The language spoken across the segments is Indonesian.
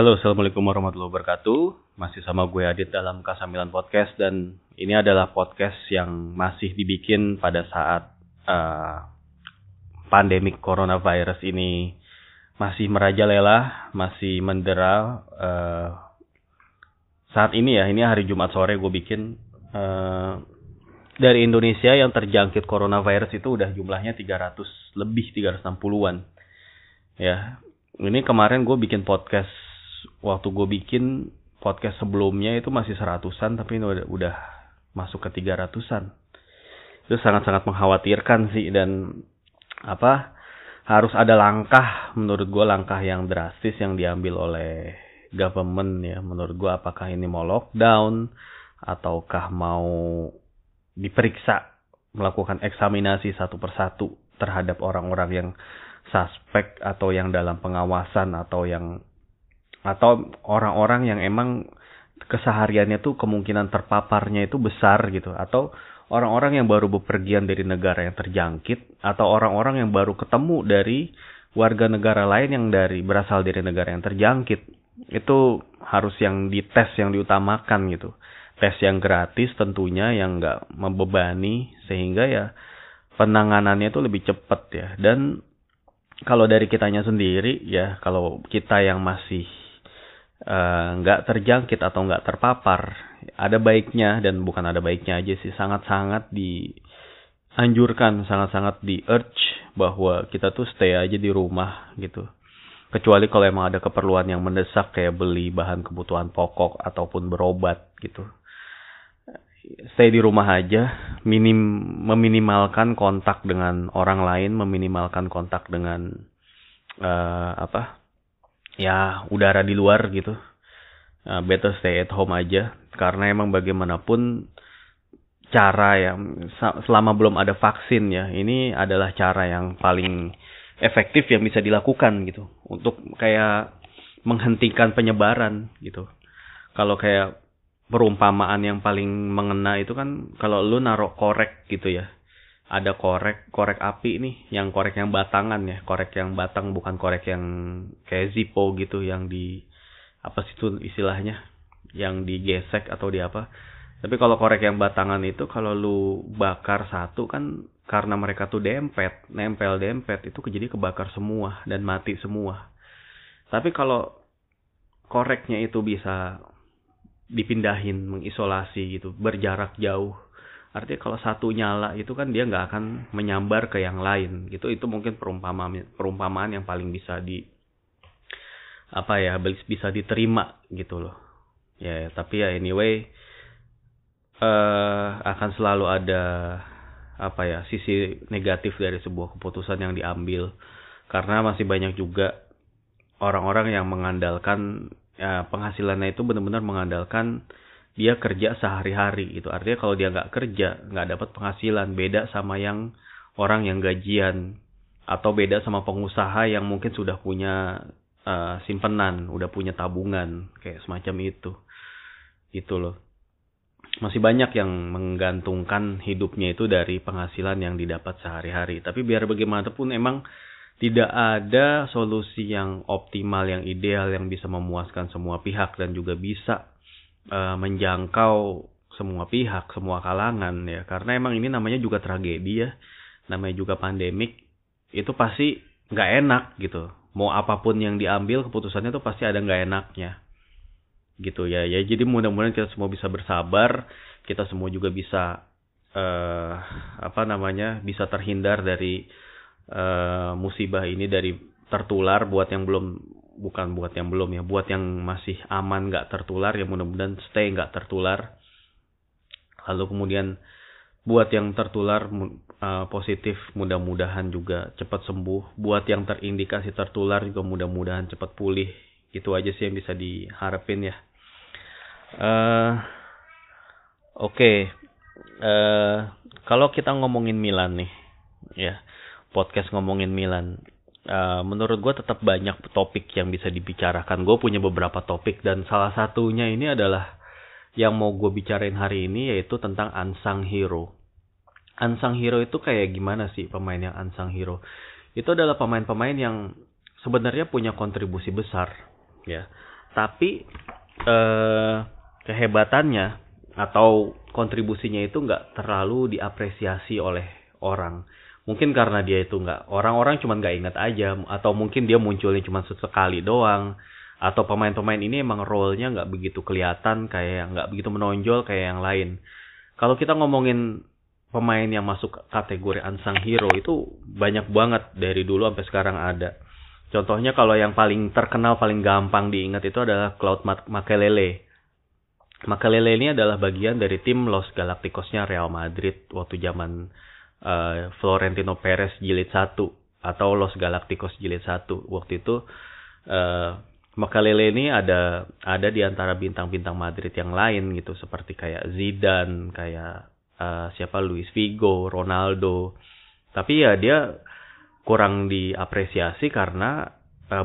Halo, Assalamualaikum warahmatullahi wabarakatuh. Masih sama gue Adit dalam Kasamilan Podcast dan ini adalah podcast yang masih dibikin pada saat uh, pandemik coronavirus ini masih merajalela, masih mendera. Uh, saat ini ya, ini hari Jumat sore gue bikin uh, dari Indonesia yang terjangkit coronavirus itu udah jumlahnya 300 lebih 360-an. Ya, ini kemarin gue bikin podcast waktu gue bikin podcast sebelumnya itu masih seratusan tapi udah, udah masuk ke tiga ratusan. Itu sangat-sangat mengkhawatirkan sih dan apa harus ada langkah menurut gue langkah yang drastis yang diambil oleh government ya. Menurut gue apakah ini mau lockdown ataukah mau diperiksa melakukan eksaminasi satu persatu terhadap orang-orang yang suspek atau yang dalam pengawasan atau yang atau orang-orang yang emang kesehariannya tuh kemungkinan terpaparnya itu besar gitu. Atau orang-orang yang baru bepergian dari negara yang terjangkit. Atau orang-orang yang baru ketemu dari warga negara lain yang dari berasal dari negara yang terjangkit. Itu harus yang dites yang diutamakan gitu. Tes yang gratis tentunya yang nggak membebani. Sehingga ya penanganannya itu lebih cepat ya. Dan kalau dari kitanya sendiri ya kalau kita yang masih nggak uh, terjangkit atau nggak terpapar ada baiknya dan bukan ada baiknya aja sih sangat-sangat dianjurkan sangat-sangat di urge bahwa kita tuh stay aja di rumah gitu kecuali kalau emang ada keperluan yang mendesak kayak beli bahan kebutuhan pokok ataupun berobat gitu stay di rumah aja, minim meminimalkan kontak dengan orang lain, meminimalkan kontak dengan uh, apa? Ya, udara di luar gitu. Uh, better stay at home aja karena emang bagaimanapun cara yang selama belum ada vaksin ya, ini adalah cara yang paling efektif yang bisa dilakukan gitu untuk kayak menghentikan penyebaran gitu. Kalau kayak perumpamaan yang paling mengena itu kan kalau lu naruh korek gitu ya ada korek korek api nih yang korek yang batangan ya. Korek yang batang bukan korek yang kayak Zippo gitu yang di apa sih itu istilahnya? Yang digesek atau di apa. Tapi kalau korek yang batangan itu kalau lu bakar satu kan karena mereka tuh dempet nempel dempet itu jadi kebakar semua dan mati semua. Tapi kalau koreknya itu bisa dipindahin mengisolasi gitu berjarak jauh artinya kalau satu nyala itu kan dia nggak akan menyambar ke yang lain. Gitu. Itu mungkin perumpamaan perumpamaan yang paling bisa di apa ya bisa diterima gitu loh. Ya tapi ya anyway uh, akan selalu ada apa ya sisi negatif dari sebuah keputusan yang diambil. Karena masih banyak juga orang-orang yang mengandalkan ya, penghasilannya itu benar-benar mengandalkan dia kerja sehari-hari itu artinya kalau dia nggak kerja nggak dapat penghasilan. Beda sama yang orang yang gajian. Atau beda sama pengusaha yang mungkin sudah punya uh, simpenan udah punya tabungan kayak semacam itu. Itu loh. Masih banyak yang menggantungkan hidupnya itu dari penghasilan yang didapat sehari-hari. Tapi biar bagaimanapun emang tidak ada solusi yang optimal, yang ideal, yang bisa memuaskan semua pihak. Dan juga bisa uh, menjangkau semua pihak, semua kalangan ya. Karena emang ini namanya juga tragedi ya, namanya juga pandemik. Itu pasti nggak enak gitu. Mau apa pun yang diambil keputusannya tuh pasti ada nggak enaknya gitu ya. Ya jadi mudah-mudahan kita semua bisa bersabar, kita semua juga bisa uh, apa namanya bisa terhindar dari uh, musibah ini dari tertular buat yang belum bukan buat yang belum ya buat yang masih aman nggak tertular ya mudah-mudahan stay nggak tertular lalu kemudian buat yang tertular uh, positif mudah-mudahan juga cepat sembuh buat yang terindikasi tertular juga mudah-mudahan cepat pulih itu aja sih yang bisa diharapin ya uh, oke okay. uh, kalau kita ngomongin Milan nih ya podcast ngomongin Milan. Uh, menurut gue tetap banyak topik yang bisa dibicarakan. Gue punya beberapa topik dan salah satunya ini adalah yang mau gue bicarain hari ini yaitu tentang unsung hero. Unsung hero itu kayak gimana sih pemain yang unsung hero? Itu adalah pemain-pemain yang sebenarnya punya kontribusi besar, ya. tapi eh, kehebatannya atau kontribusinya itu nggak terlalu diapresiasi oleh orang. Mungkin karena dia itu nggak orang-orang cuma nggak ingat aja atau mungkin dia munculnya cuma sesekali doang atau pemain-pemain ini emang role-nya nggak begitu kelihatan kayak nggak begitu menonjol kayak yang lain. Kalau kita ngomongin pemain yang masuk kategori unsung hero itu banyak banget dari dulu sampai sekarang ada. Contohnya kalau yang paling terkenal paling gampang diingat itu adalah Claude Makelele. Makelele ini adalah bagian dari tim Los Galacticosnya Real Madrid waktu zaman uh, Florentino Perez jilid 1 atau Los Galacticos jilid 1. Waktu itu uh, Makelele ini ada ada di antara bintang-bintang Madrid yang lain gitu seperti kayak Zidane, kayak uh, siapa Luis Figo, Ronaldo. Tapi ya dia kurang diapresiasi karena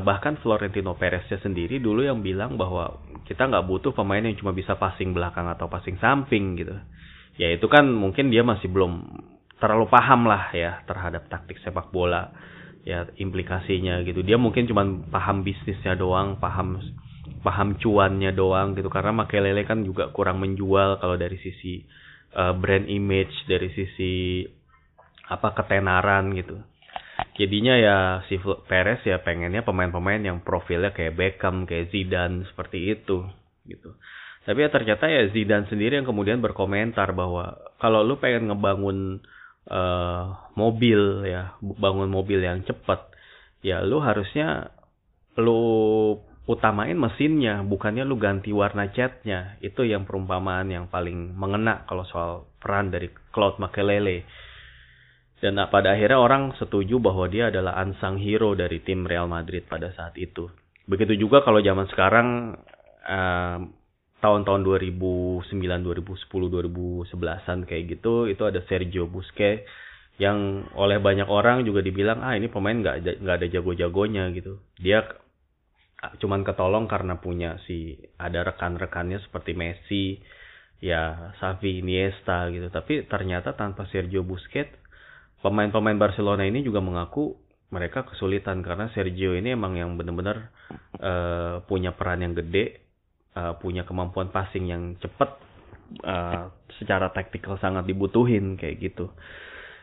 bahkan Florentino Pereznya sendiri dulu yang bilang bahwa kita nggak butuh pemain yang cuma bisa passing belakang atau passing samping gitu. Ya itu kan mungkin dia masih belum terlalu paham lah ya terhadap taktik sepak bola ya implikasinya gitu. Dia mungkin cuma paham bisnisnya doang, paham paham cuannya doang gitu karena Makelele kan juga kurang menjual kalau dari sisi uh, brand image dari sisi apa ketenaran gitu jadinya ya si Perez ya pengennya pemain-pemain yang profilnya kayak Beckham, kayak Zidane seperti itu gitu. Tapi ya ternyata ya Zidane sendiri yang kemudian berkomentar bahwa kalau lu pengen ngebangun uh, mobil ya, bangun mobil yang cepat, ya lu harusnya lu utamain mesinnya, bukannya lu ganti warna catnya. Itu yang perumpamaan yang paling mengena kalau soal peran dari Claude Makelele dan nah, pada akhirnya orang setuju bahwa dia adalah unsung hero dari tim Real Madrid pada saat itu. Begitu juga kalau zaman sekarang uh, tahun-tahun 2009, 2010, 2011-an kayak gitu, itu ada Sergio Busquets yang oleh banyak orang juga dibilang ah ini pemain nggak nggak ada jago-jagonya gitu. Dia cuman ketolong karena punya si ada rekan-rekannya seperti Messi, ya Xavi, Iniesta gitu. Tapi ternyata tanpa Sergio Busquets pemain-pemain Barcelona ini juga mengaku mereka kesulitan karena Sergio ini emang yang benar-benar uh, punya peran yang gede, uh, punya kemampuan passing yang cepat, uh, secara taktikal sangat dibutuhin kayak gitu.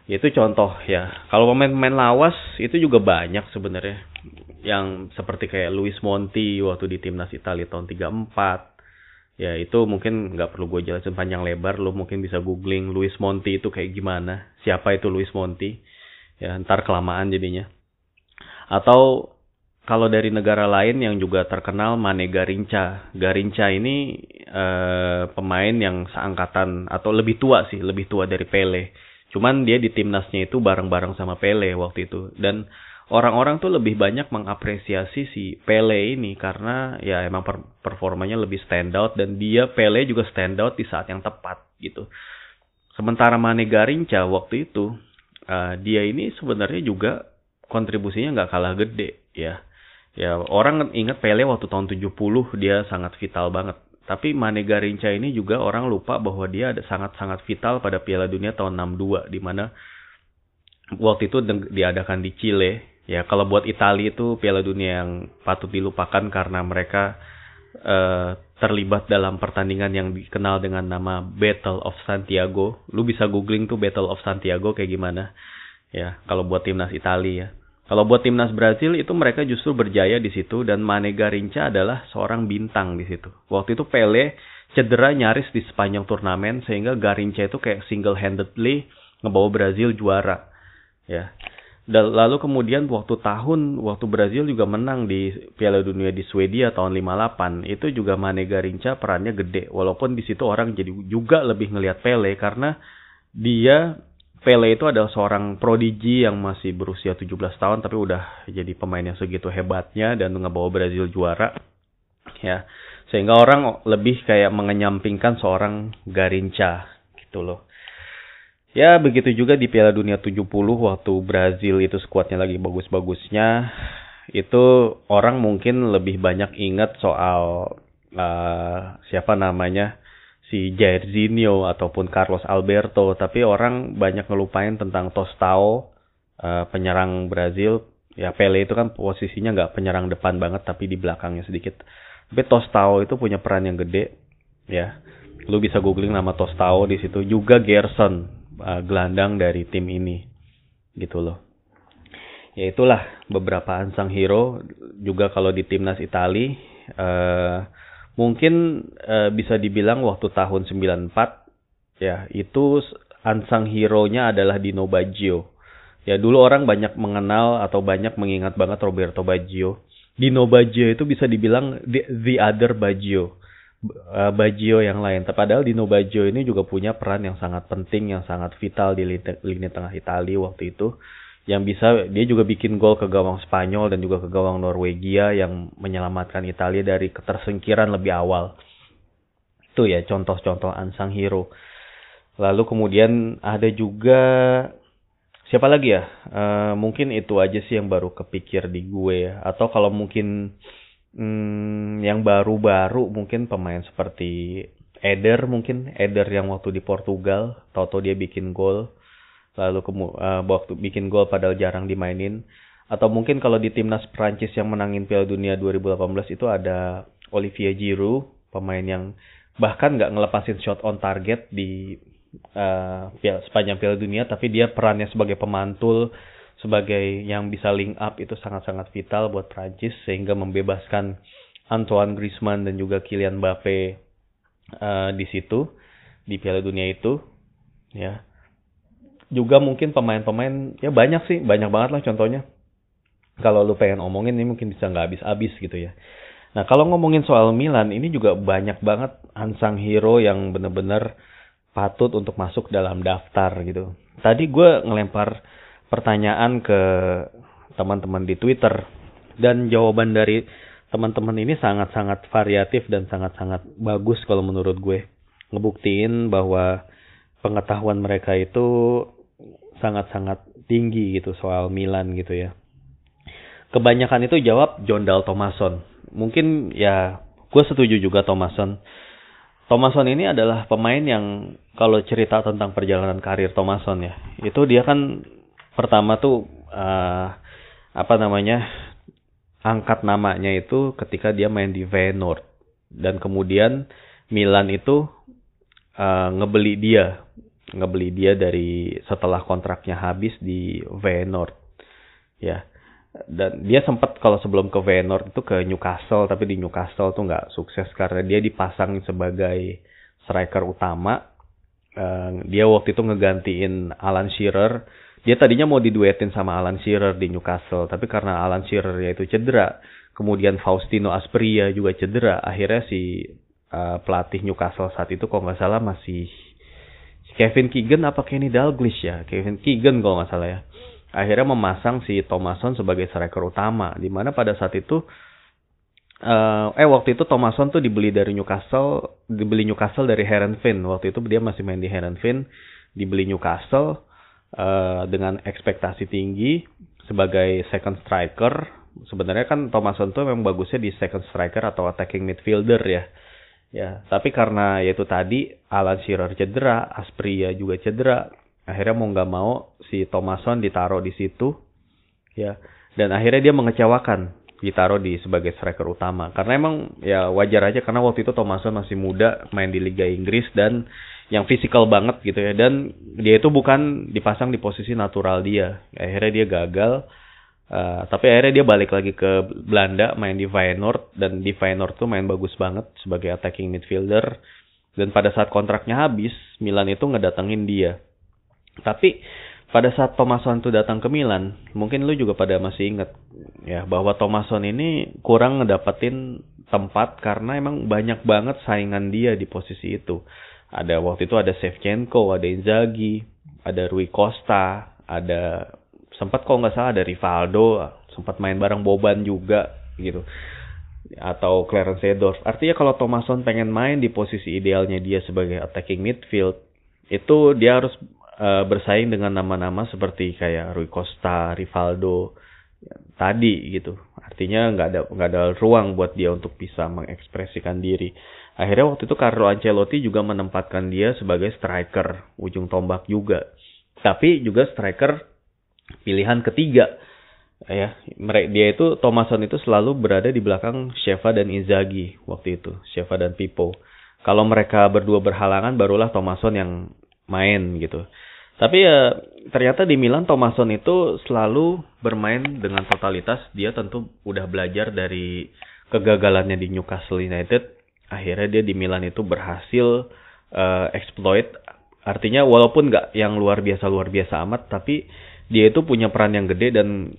Itu contoh ya. Kalau pemain-pemain lawas itu juga banyak sebenarnya. Yang seperti kayak Luis Monti waktu di timnas Italia tahun 34 ya itu mungkin nggak perlu gue jelasin panjang lebar lo mungkin bisa googling Luis Monti itu kayak gimana. Siapa itu Luis Monti? Ya ntar kelamaan jadinya. Atau kalau dari negara lain yang juga terkenal Mane Garinca Garinca ini eh, pemain yang seangkatan atau lebih tua sih lebih tua dari Pele cuman dia di timnasnya itu bareng-bareng sama Pele waktu itu dan orang-orang tuh lebih banyak mengapresiasi si Pele ini karena ya emang per performanya lebih stand out dan dia Pele juga stand out di saat yang tepat gitu. Sementara Mane Garinca waktu itu uh, dia ini sebenarnya juga kontribusinya nggak kalah gede ya. Ya orang ingat Pele waktu tahun 70 dia sangat vital banget. Tapi Mane Garinca ini juga orang lupa bahwa dia ada sangat-sangat vital pada Piala Dunia tahun 62 di mana waktu itu diadakan di Chile Ya kalau buat Italia itu Piala Dunia yang patut dilupakan karena mereka uh, terlibat dalam pertandingan yang dikenal dengan nama Battle of Santiago. Lu bisa googling tuh Battle of Santiago kayak gimana. Ya kalau buat timnas Italia ya. Kalau buat timnas Brazil itu mereka justru berjaya di situ dan Mane Garinca adalah seorang bintang di situ. Waktu itu Pele cedera nyaris di sepanjang turnamen sehingga Garinca itu kayak single handedly ngebawa Brazil juara. Ya. Dan lalu kemudian waktu tahun waktu Brazil juga menang di Piala Dunia di Swedia tahun 58 itu juga Mane Garinca perannya gede walaupun di situ orang jadi juga lebih ngelihat Pele karena dia Pele itu adalah seorang prodigi yang masih berusia 17 tahun tapi udah jadi pemain yang segitu hebatnya dan ngebawa Brazil juara ya sehingga orang lebih kayak mengenyampingkan seorang Garinca gitu loh Ya begitu juga di Piala Dunia 70 waktu Brazil itu skuadnya lagi bagus-bagusnya. Itu orang mungkin lebih banyak ingat soal uh, siapa namanya si Jairzinho ataupun Carlos Alberto. Tapi orang banyak ngelupain tentang Tostao uh, penyerang Brazil. Ya Pele itu kan posisinya nggak penyerang depan banget tapi di belakangnya sedikit. Tapi Tostao itu punya peran yang gede ya. Lu bisa googling nama Tostao di situ juga Gerson uh, gelandang dari tim ini gitu loh. Ya itulah beberapa ansang hero juga kalau di timnas Itali uh, mungkin uh, bisa dibilang waktu tahun 94 ya itu ansang hero-nya adalah Dino Baggio. Ya dulu orang banyak mengenal atau banyak mengingat banget Roberto Baggio Dino Baggio itu bisa dibilang the, the other Baggio. Uh, Baggio yang lain. Padahal Dino Baggio ini juga punya peran yang sangat penting, yang sangat vital di lini, lini tengah Italia waktu itu. Yang bisa, dia juga bikin gol ke gawang Spanyol dan juga ke gawang Norwegia yang menyelamatkan Italia dari ketersingkiran lebih awal. Itu ya contoh-contoh ansang hero. Lalu kemudian ada juga siapa lagi ya? Uh, mungkin itu aja sih yang baru kepikir di gue ya. Atau kalau mungkin hmm, yang baru-baru mungkin pemain seperti Eder mungkin Eder yang waktu di Portugal, tau-tau dia bikin gol, lalu kemu uh, waktu bikin gol padahal jarang dimainin. Atau mungkin kalau di timnas Prancis yang menangin Piala Dunia 2018 itu ada Olivier Giroud, pemain yang bahkan nggak ngelepasin shot on target di uh, sepanjang Piala Dunia tapi dia perannya sebagai pemantul sebagai yang bisa link up itu sangat-sangat vital buat Prancis sehingga membebaskan Antoine Griezmann dan juga Kylian Mbappe uh, di situ di Piala Dunia itu ya juga mungkin pemain-pemain ya banyak sih banyak banget lah contohnya kalau lu pengen omongin ini mungkin bisa nggak habis-habis gitu ya nah kalau ngomongin soal Milan ini juga banyak banget ansang hero yang bener-bener patut untuk masuk dalam daftar gitu. Tadi gue ngelempar pertanyaan ke teman-teman di Twitter dan jawaban dari teman-teman ini sangat-sangat variatif dan sangat-sangat bagus kalau menurut gue. Ngebuktiin bahwa pengetahuan mereka itu sangat-sangat tinggi gitu soal Milan gitu ya. Kebanyakan itu jawab John Dal Thomason. Mungkin ya gue setuju juga Thomason Thomason ini adalah pemain yang kalau cerita tentang perjalanan karir Thomason ya, itu dia kan pertama tuh uh, apa namanya angkat namanya itu ketika dia main di Feyenoord dan kemudian Milan itu uh, ngebeli dia ngebeli dia dari setelah kontraknya habis di Feyenoord ya. Dan dia sempat kalau sebelum ke Feyenoord itu ke Newcastle tapi di Newcastle tuh nggak sukses karena dia dipasang sebagai striker utama. Uh, dia waktu itu ngegantiin Alan Shearer. Dia tadinya mau diduetin sama Alan Shearer di Newcastle tapi karena Alan Shearer ya itu cedera kemudian Faustino Aspria juga cedera akhirnya si uh, pelatih Newcastle saat itu kalau nggak salah masih Kevin Keegan apa Kenny Dalglish ya? Kevin Keegan kalau nggak salah ya. Akhirnya memasang si Thomason sebagai striker utama di mana pada saat itu uh, eh waktu itu Thomason tuh dibeli dari Newcastle dibeli Newcastle dari Herenveen waktu itu dia masih main di Herenveen dibeli Newcastle uh, dengan ekspektasi tinggi sebagai second striker. Sebenarnya kan Thomason tuh memang bagusnya di second striker atau attacking midfielder ya ya tapi karena yaitu tadi Alan Shearer cedera Aspria juga cedera akhirnya mau nggak mau si Thomason ditaruh di situ ya. Dan akhirnya dia mengecewakan ditaruh di sebagai striker utama. Karena emang ya wajar aja karena waktu itu Thomason masih muda main di Liga Inggris dan yang fisikal banget gitu ya. Dan dia itu bukan dipasang di posisi natural dia. Akhirnya dia gagal uh, tapi akhirnya dia balik lagi ke Belanda main di Feyenoord dan di Feyenoord tuh main bagus banget sebagai attacking midfielder dan pada saat kontraknya habis Milan itu ngedatengin dia tapi pada saat Thomason itu datang ke Milan, mungkin lu juga pada masih ingat ya bahwa Thomason ini kurang ngedapetin tempat karena emang banyak banget saingan dia di posisi itu. Ada waktu itu ada Shevchenko, ada Inzaghi, ada Rui Costa, ada sempat kok nggak salah ada Rivaldo, sempat main bareng Boban juga gitu atau Clarence Seedorf. Artinya kalau Thomason pengen main di posisi idealnya dia sebagai attacking midfield, itu dia harus uh, bersaing dengan nama-nama seperti kayak Rui Costa, Rivaldo ya, tadi gitu. Artinya nggak ada nggak ada ruang buat dia untuk bisa mengekspresikan diri. Akhirnya waktu itu Carlo Ancelotti juga menempatkan dia sebagai striker ujung tombak juga. Tapi juga striker pilihan ketiga. ya mereka dia itu Thomason itu selalu berada di belakang Sheva dan Inzaghi waktu itu Sheva dan Pipo. Kalau mereka berdua berhalangan barulah Thomason yang main gitu. Tapi ya ternyata di Milan Thomason itu selalu bermain dengan totalitas. Dia tentu udah belajar dari kegagalannya di Newcastle United. Akhirnya dia di Milan itu berhasil uh, exploit. Artinya walaupun nggak yang luar biasa luar biasa amat tapi dia itu punya peran yang gede dan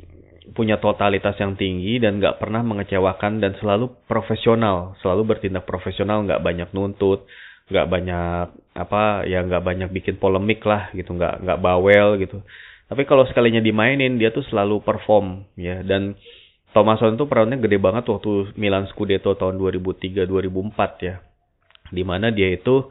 punya totalitas yang tinggi dan nggak pernah mengecewakan dan selalu profesional, selalu bertindak profesional, nggak banyak nuntut, nggak banyak apa ya nggak banyak bikin polemik lah gitu, nggak nggak bawel gitu. Tapi kalau sekalinya dimainin dia tuh selalu perform ya dan Thomason tuh perannya gede banget waktu Milan Scudetto tahun 2003 2004 ya. Di mana dia itu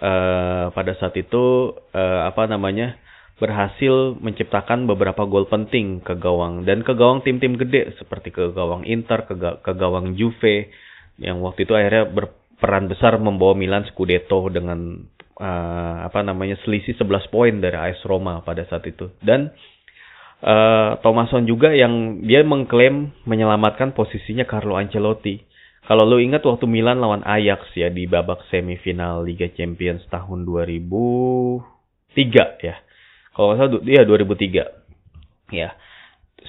uh, pada saat itu uh, apa namanya? Berhasil menciptakan beberapa gol penting ke gawang dan ke gawang tim-tim gede seperti ke gawang Inter, ke, ga ke gawang Juve yang waktu itu akhirnya berperan besar membawa Milan Scudetto dengan uh, apa namanya selisih 11 poin dari AS Roma pada saat itu. Dan uh, Thomason juga yang dia mengklaim menyelamatkan posisinya Carlo Ancelotti. Kalau lu ingat waktu Milan lawan Ajax ya di babak semifinal Liga Champions tahun 2003 ya kalau nggak salah dia 2003 ya.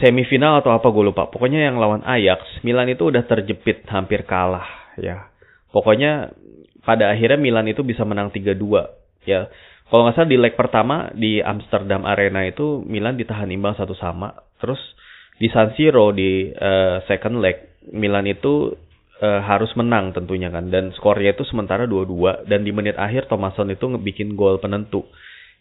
Semifinal atau apa gue lupa. Pokoknya yang lawan Ajax Milan itu udah terjepit hampir kalah ya. Pokoknya pada akhirnya Milan itu bisa menang 3-2 ya. Kalau nggak salah di leg pertama di Amsterdam Arena itu Milan ditahan imbang satu sama. Terus di San Siro di uh, second leg Milan itu uh, harus menang tentunya kan. Dan skornya itu sementara 2-2 dan di menit akhir Thomason itu ngebikin gol penentu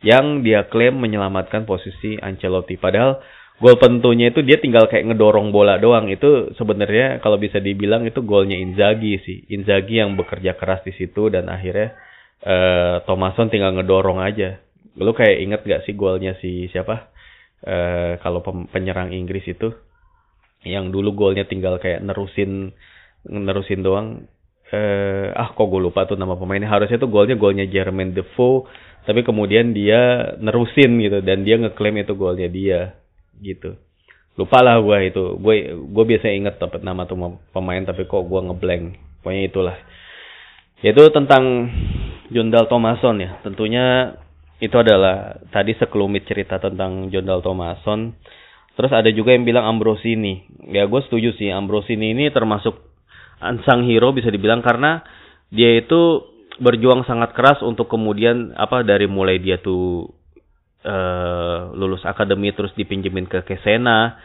yang dia klaim menyelamatkan posisi Ancelotti. Padahal gol pentunya itu dia tinggal kayak ngedorong bola doang. Itu sebenarnya kalau bisa dibilang itu golnya Inzaghi sih. Inzaghi yang bekerja keras di situ dan akhirnya uh, Thomason tinggal ngedorong aja. Lu kayak inget gak sih golnya si siapa? Uh, kalau penyerang Inggris itu yang dulu golnya tinggal kayak nerusin nerusin doang eh ah kok gue lupa tuh nama pemainnya harusnya tuh golnya golnya Jermaine Defoe tapi kemudian dia nerusin gitu dan dia ngeklaim itu golnya dia gitu. Lupa lah gue itu. Gue gue biasa inget dapat nama tuh pemain tapi kok gue ngeblank. Pokoknya itulah. Itu tentang Jondal Thomason ya. Tentunya itu adalah tadi sekelumit cerita tentang Jondal Thomason. Terus ada juga yang bilang Ambrosini. Ya gue setuju sih Ambrosini ini termasuk ansang hero bisa dibilang karena dia itu berjuang sangat keras untuk kemudian apa dari mulai dia tuh uh, lulus akademi terus dipinjemin ke Kesena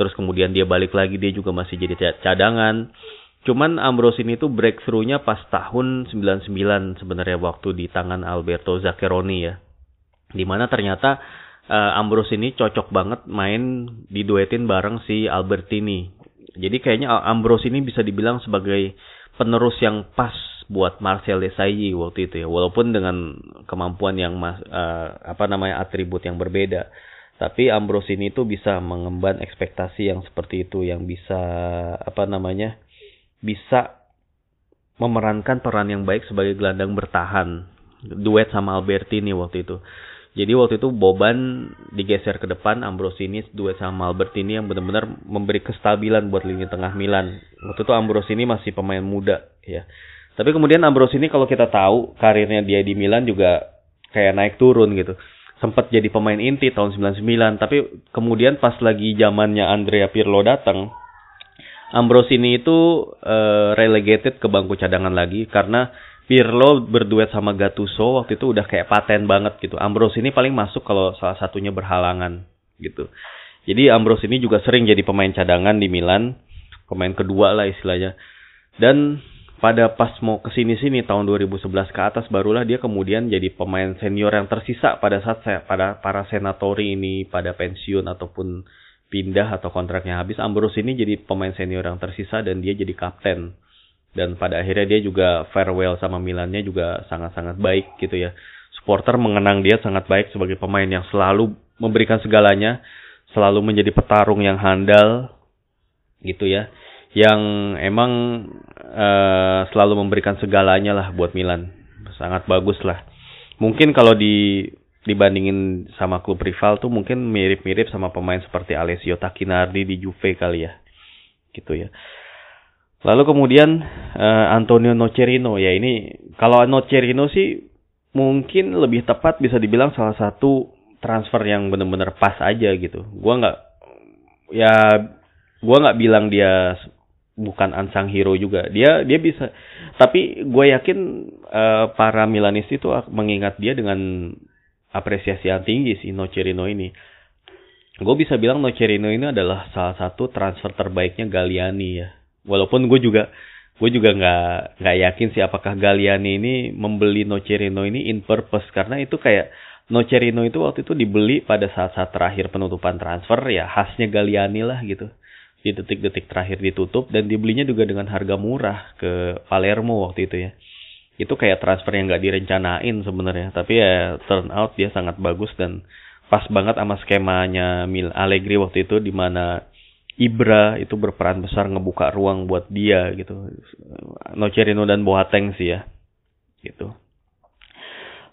terus kemudian dia balik lagi dia juga masih jadi cadangan. Cuman Ambrose ini tuh breakthrough-nya pas tahun 99 sebenarnya waktu di tangan Alberto Zaccheroni ya. Di mana ternyata uh, Ambrose ini cocok banget main diduetin bareng si Albertini. Jadi kayaknya Ambrose ini bisa dibilang sebagai penerus yang pas buat Marcel Desailly waktu itu ya walaupun dengan kemampuan yang uh, apa namanya atribut yang berbeda tapi Ambrose ini tuh bisa mengemban ekspektasi yang seperti itu yang bisa apa namanya bisa memerankan peran yang baik sebagai gelandang bertahan duet sama Albertini waktu itu jadi waktu itu Boban digeser ke depan, Ambrosini duet sama Albertini yang benar-benar memberi kestabilan buat lini tengah Milan. Waktu itu Ambrosini masih pemain muda ya. Tapi kemudian Ambrose ini kalau kita tahu karirnya dia di Milan juga kayak naik turun gitu. Sempat jadi pemain inti tahun 99, tapi kemudian pas lagi zamannya Andrea Pirlo datang, Ambrose ini itu uh, relegated ke bangku cadangan lagi karena Pirlo berduet sama Gattuso waktu itu udah kayak paten banget gitu. Ambrose ini paling masuk kalau salah satunya berhalangan gitu. Jadi Ambrose ini juga sering jadi pemain cadangan di Milan, pemain kedua lah istilahnya. Dan pada pas mau ke sini sini tahun 2011 ke atas barulah dia kemudian jadi pemain senior yang tersisa pada saat saya pada para senatori ini pada pensiun ataupun pindah atau kontraknya habis. Ambrose ini jadi pemain senior yang tersisa dan dia jadi kapten. Dan pada akhirnya dia juga farewell sama Milannya juga sangat-sangat baik gitu ya. Supporter mengenang dia sangat baik sebagai pemain yang selalu memberikan segalanya selalu menjadi petarung yang handal gitu ya yang emang uh, selalu memberikan segalanya lah buat Milan. Sangat bagus lah. Mungkin kalau di dibandingin sama klub rival tuh mungkin mirip-mirip sama pemain seperti Alessio Takinardi di Juve kali ya. Gitu ya. Lalu kemudian uh, Antonio Nocerino ya ini kalau Nocerino sih mungkin lebih tepat bisa dibilang salah satu transfer yang benar-benar pas aja gitu. Gua nggak ya gua nggak bilang dia bukan ansang hero juga. Dia dia bisa tapi gue yakin uh, para Milanis itu mengingat dia dengan apresiasi yang tinggi si Nocerino ini. Gue bisa bilang Nocerino ini adalah salah satu transfer terbaiknya Galliani ya walaupun gue juga gue juga nggak nggak yakin sih apakah Galliani ini membeli Nocerino ini in purpose karena itu kayak Nocerino itu waktu itu dibeli pada saat-saat terakhir penutupan transfer ya khasnya Galliani lah gitu di detik-detik terakhir ditutup dan dibelinya juga dengan harga murah ke Palermo waktu itu ya itu kayak transfer yang nggak direncanain sebenarnya tapi ya turn out dia sangat bagus dan pas banget sama skemanya Mil Allegri waktu itu di mana Ibra itu berperan besar ngebuka ruang buat dia gitu. Nocerino dan Boateng sih ya. Gitu.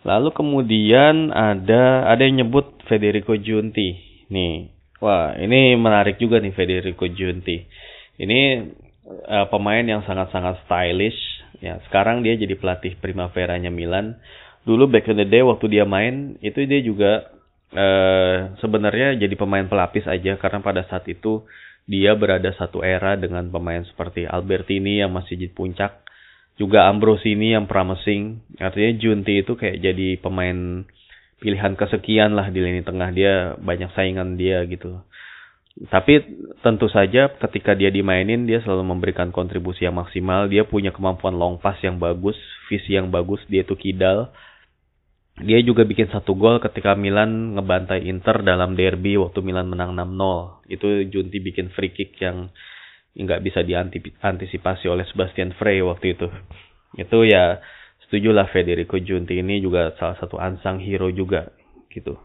Lalu kemudian ada ada yang nyebut Federico Giunti. Nih, wah ini menarik juga nih Federico Giunti. Ini uh, pemain yang sangat-sangat stylish. Ya, sekarang dia jadi pelatih Primavera-nya Milan. Dulu back in the day waktu dia main itu dia juga uh, sebenarnya jadi pemain pelapis aja karena pada saat itu dia berada satu era dengan pemain seperti Albertini yang masih di puncak, juga Ambrosini yang promising. Artinya Junti itu kayak jadi pemain pilihan kesekian lah di lini tengah dia banyak saingan dia gitu. Tapi tentu saja ketika dia dimainin dia selalu memberikan kontribusi yang maksimal. Dia punya kemampuan long pass yang bagus, visi yang bagus, dia itu kidal dia juga bikin satu gol ketika Milan ngebantai Inter dalam derby waktu Milan menang 6-0. Itu Junti bikin free kick yang nggak bisa diantisipasi oleh Sebastian Frey waktu itu. Itu ya setujulah Federico Junti ini juga salah satu ansang hero juga gitu.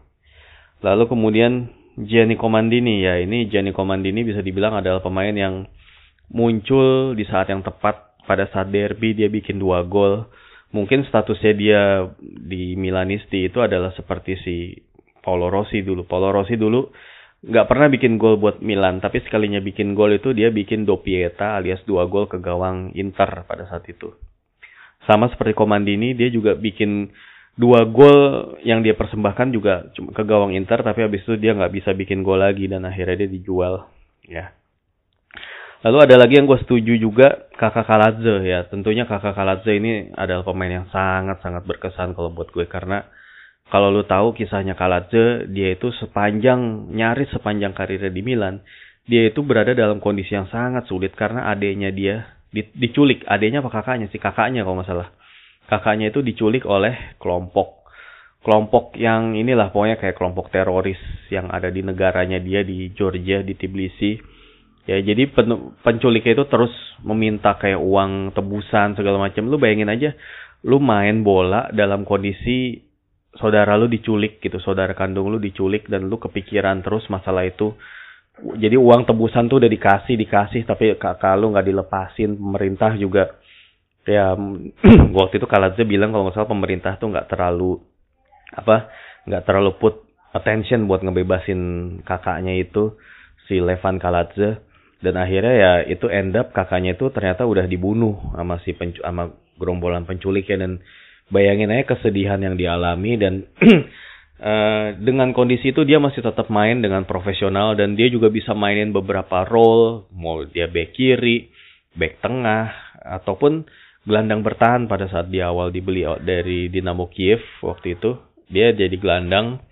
Lalu kemudian Gianni Comandini ya ini Gianni Comandini bisa dibilang adalah pemain yang muncul di saat yang tepat pada saat derby dia bikin dua gol mungkin statusnya dia di Milanisti itu adalah seperti si Paolo Rossi dulu. Paolo Rossi dulu nggak pernah bikin gol buat Milan, tapi sekalinya bikin gol itu dia bikin dopieta alias dua gol ke gawang Inter pada saat itu. Sama seperti Komandini, dia juga bikin dua gol yang dia persembahkan juga ke gawang Inter, tapi habis itu dia nggak bisa bikin gol lagi dan akhirnya dia dijual. Ya, Lalu ada lagi yang gue setuju juga kakak Kaladze ya. Tentunya kakak Kaladze ini adalah pemain yang sangat-sangat berkesan kalau buat gue karena kalau lu tahu kisahnya Kaladze, dia itu sepanjang nyaris sepanjang karirnya di Milan, dia itu berada dalam kondisi yang sangat sulit karena adiknya dia diculik. Adiknya apa kakaknya sih? Kakaknya kalau nggak salah. Kakaknya itu diculik oleh kelompok kelompok yang inilah pokoknya kayak kelompok teroris yang ada di negaranya dia di Georgia di Tbilisi Ya jadi pen, penculiknya itu terus meminta kayak uang tebusan segala macam. Lu bayangin aja, lu main bola dalam kondisi saudara lu diculik gitu, saudara kandung lu diculik dan lu kepikiran terus masalah itu. Jadi uang tebusan tuh udah dikasih dikasih tapi kakak lu nggak dilepasin. Pemerintah juga ya waktu itu Kaladze bilang kalau nggak salah pemerintah tuh nggak terlalu apa nggak terlalu put attention buat ngebebasin kakaknya itu si Levan Kaladze dan akhirnya ya itu end up kakaknya itu ternyata udah dibunuh sama si pencu sama gerombolan penculik ya dan bayangin aja kesedihan yang dialami dan uh, dengan kondisi itu dia masih tetap main dengan profesional dan dia juga bisa mainin beberapa role mau dia back kiri back tengah ataupun gelandang bertahan pada saat di awal dibeli dari Dinamo Kiev waktu itu dia jadi gelandang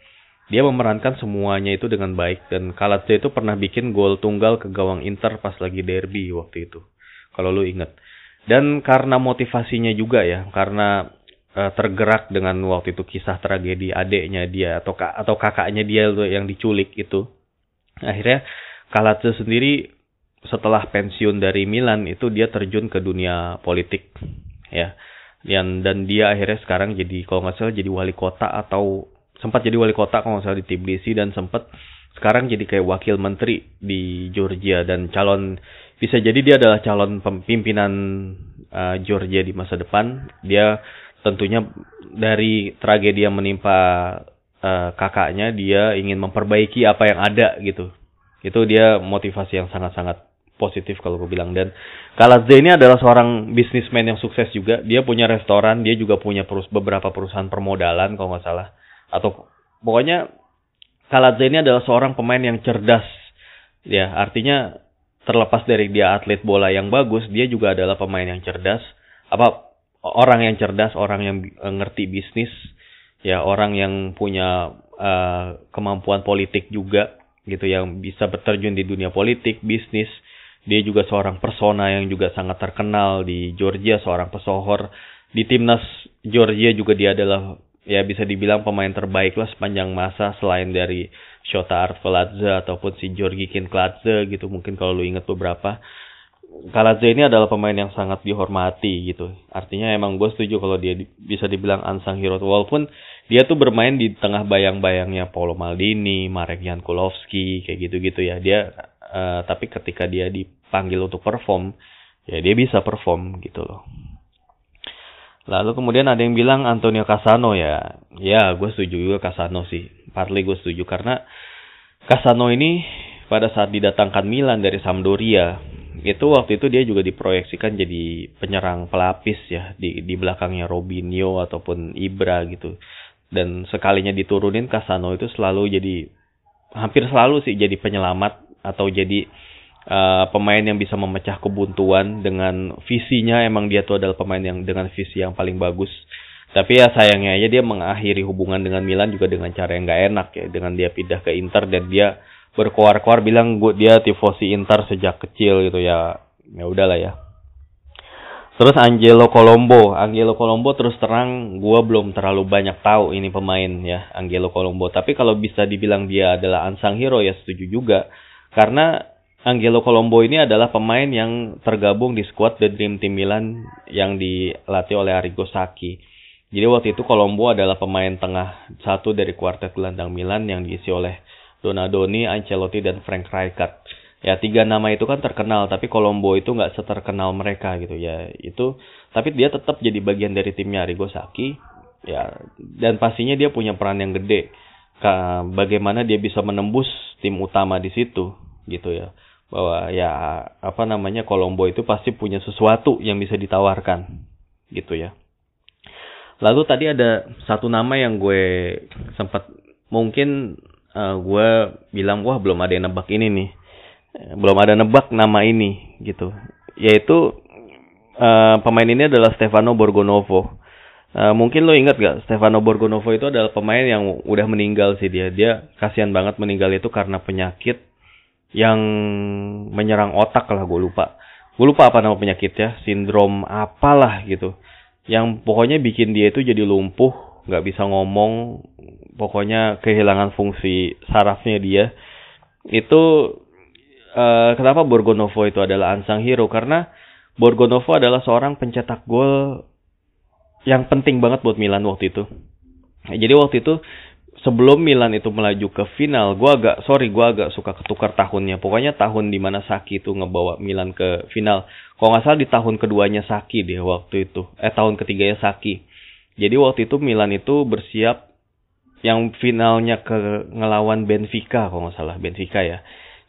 dia memerankan semuanya itu dengan baik dan Kalatse itu pernah bikin gol tunggal ke gawang Inter pas lagi derby waktu itu. Kalau lu inget. Dan karena motivasinya juga ya, karena uh, tergerak dengan waktu itu kisah tragedi adiknya dia atau atau kakaknya dia yang diculik itu. Akhirnya Kalatse sendiri setelah pensiun dari Milan itu dia terjun ke dunia politik ya. Dan dan dia akhirnya sekarang jadi kalau nggak salah jadi wali kota atau sempat jadi wali kota kalau nggak salah di Tbilisi dan sempat sekarang jadi kayak wakil menteri di Georgia dan calon bisa jadi dia adalah calon pimpinan uh, Georgia di masa depan. Dia tentunya dari tragedi yang menimpa uh, kakaknya dia ingin memperbaiki apa yang ada gitu. Itu dia motivasi yang sangat-sangat positif kalau gue bilang dan Kaladze ini adalah seorang bisnismen yang sukses juga. Dia punya restoran, dia juga punya perus beberapa perusahaan permodalan kalau nggak salah. Atau pokoknya Kaladze ini adalah seorang pemain yang cerdas. Ya, artinya terlepas dari dia atlet bola yang bagus, dia juga adalah pemain yang cerdas. Apa orang yang cerdas, orang yang ngerti bisnis, ya orang yang punya uh, kemampuan politik juga gitu yang bisa berterjun di dunia politik, bisnis. Dia juga seorang persona yang juga sangat terkenal di Georgia, seorang pesohor. Di timnas Georgia juga dia adalah ya bisa dibilang pemain terbaik lah sepanjang masa selain dari Shota Arveladze ataupun si Georgi Kinkladze gitu mungkin kalau lu inget beberapa Kaladze ini adalah pemain yang sangat dihormati gitu artinya emang gue setuju kalau dia di, bisa dibilang unsung hero walaupun dia tuh bermain di tengah bayang-bayangnya Paulo Maldini, Marek Jankulovski kayak gitu-gitu ya dia uh, tapi ketika dia dipanggil untuk perform ya dia bisa perform gitu loh Lalu kemudian ada yang bilang Antonio Casano ya. Ya, gue setuju juga Casano sih. Partly gue setuju karena Casano ini pada saat didatangkan Milan dari Sampdoria, itu waktu itu dia juga diproyeksikan jadi penyerang pelapis ya di di belakangnya Robinho ataupun Ibra gitu. Dan sekalinya diturunin Casano itu selalu jadi hampir selalu sih jadi penyelamat atau jadi uh, pemain yang bisa memecah kebuntuan dengan visinya emang dia tuh adalah pemain yang dengan visi yang paling bagus. Tapi ya sayangnya aja dia mengakhiri hubungan dengan Milan juga dengan cara yang gak enak ya. Dengan dia pindah ke Inter dan dia berkoar-koar bilang gue dia tifosi Inter sejak kecil gitu ya. Ya udahlah ya. Terus Angelo Colombo, Angelo Colombo terus terang gue belum terlalu banyak tahu ini pemain ya Angelo Colombo. Tapi kalau bisa dibilang dia adalah unsung hero ya setuju juga. Karena Angelo Colombo ini adalah pemain yang tergabung di skuad The Dream Team Milan yang dilatih oleh Arrigo Sacchi. Jadi waktu itu Colombo adalah pemain tengah satu dari kuartet gelandang Milan yang diisi oleh Donadoni, Ancelotti, dan Frank Rijkaard. Ya tiga nama itu kan terkenal, tapi Colombo itu nggak seterkenal mereka gitu ya. Itu tapi dia tetap jadi bagian dari timnya Arrigo Sacchi. Ya dan pastinya dia punya peran yang gede. Bagaimana dia bisa menembus tim utama di situ gitu ya bahwa ya apa namanya Kolombo itu pasti punya sesuatu yang bisa ditawarkan gitu ya. Lalu tadi ada satu nama yang gue sempat mungkin uh, gue bilang wah belum ada yang nebak ini nih. Belum ada nebak nama ini gitu. Yaitu uh, pemain ini adalah Stefano Borgonovo. Uh, mungkin lo ingat gak Stefano Borgonovo itu adalah pemain yang udah meninggal sih dia. Dia kasihan banget meninggal itu karena penyakit yang menyerang otak lah gue lupa gue lupa apa nama penyakitnya sindrom apalah gitu yang pokoknya bikin dia itu jadi lumpuh nggak bisa ngomong pokoknya kehilangan fungsi sarafnya dia itu uh, kenapa Borgonovo itu adalah ansang hero karena Borgonovo adalah seorang pencetak gol yang penting banget buat Milan waktu itu jadi waktu itu sebelum Milan itu melaju ke final, gue agak sorry gue agak suka ketukar tahunnya. Pokoknya tahun di mana Saki itu ngebawa Milan ke final. Kalau nggak salah di tahun keduanya Saki deh waktu itu. Eh tahun ketiganya Saki. Jadi waktu itu Milan itu bersiap yang finalnya ke ngelawan Benfica kalau nggak salah Benfica ya.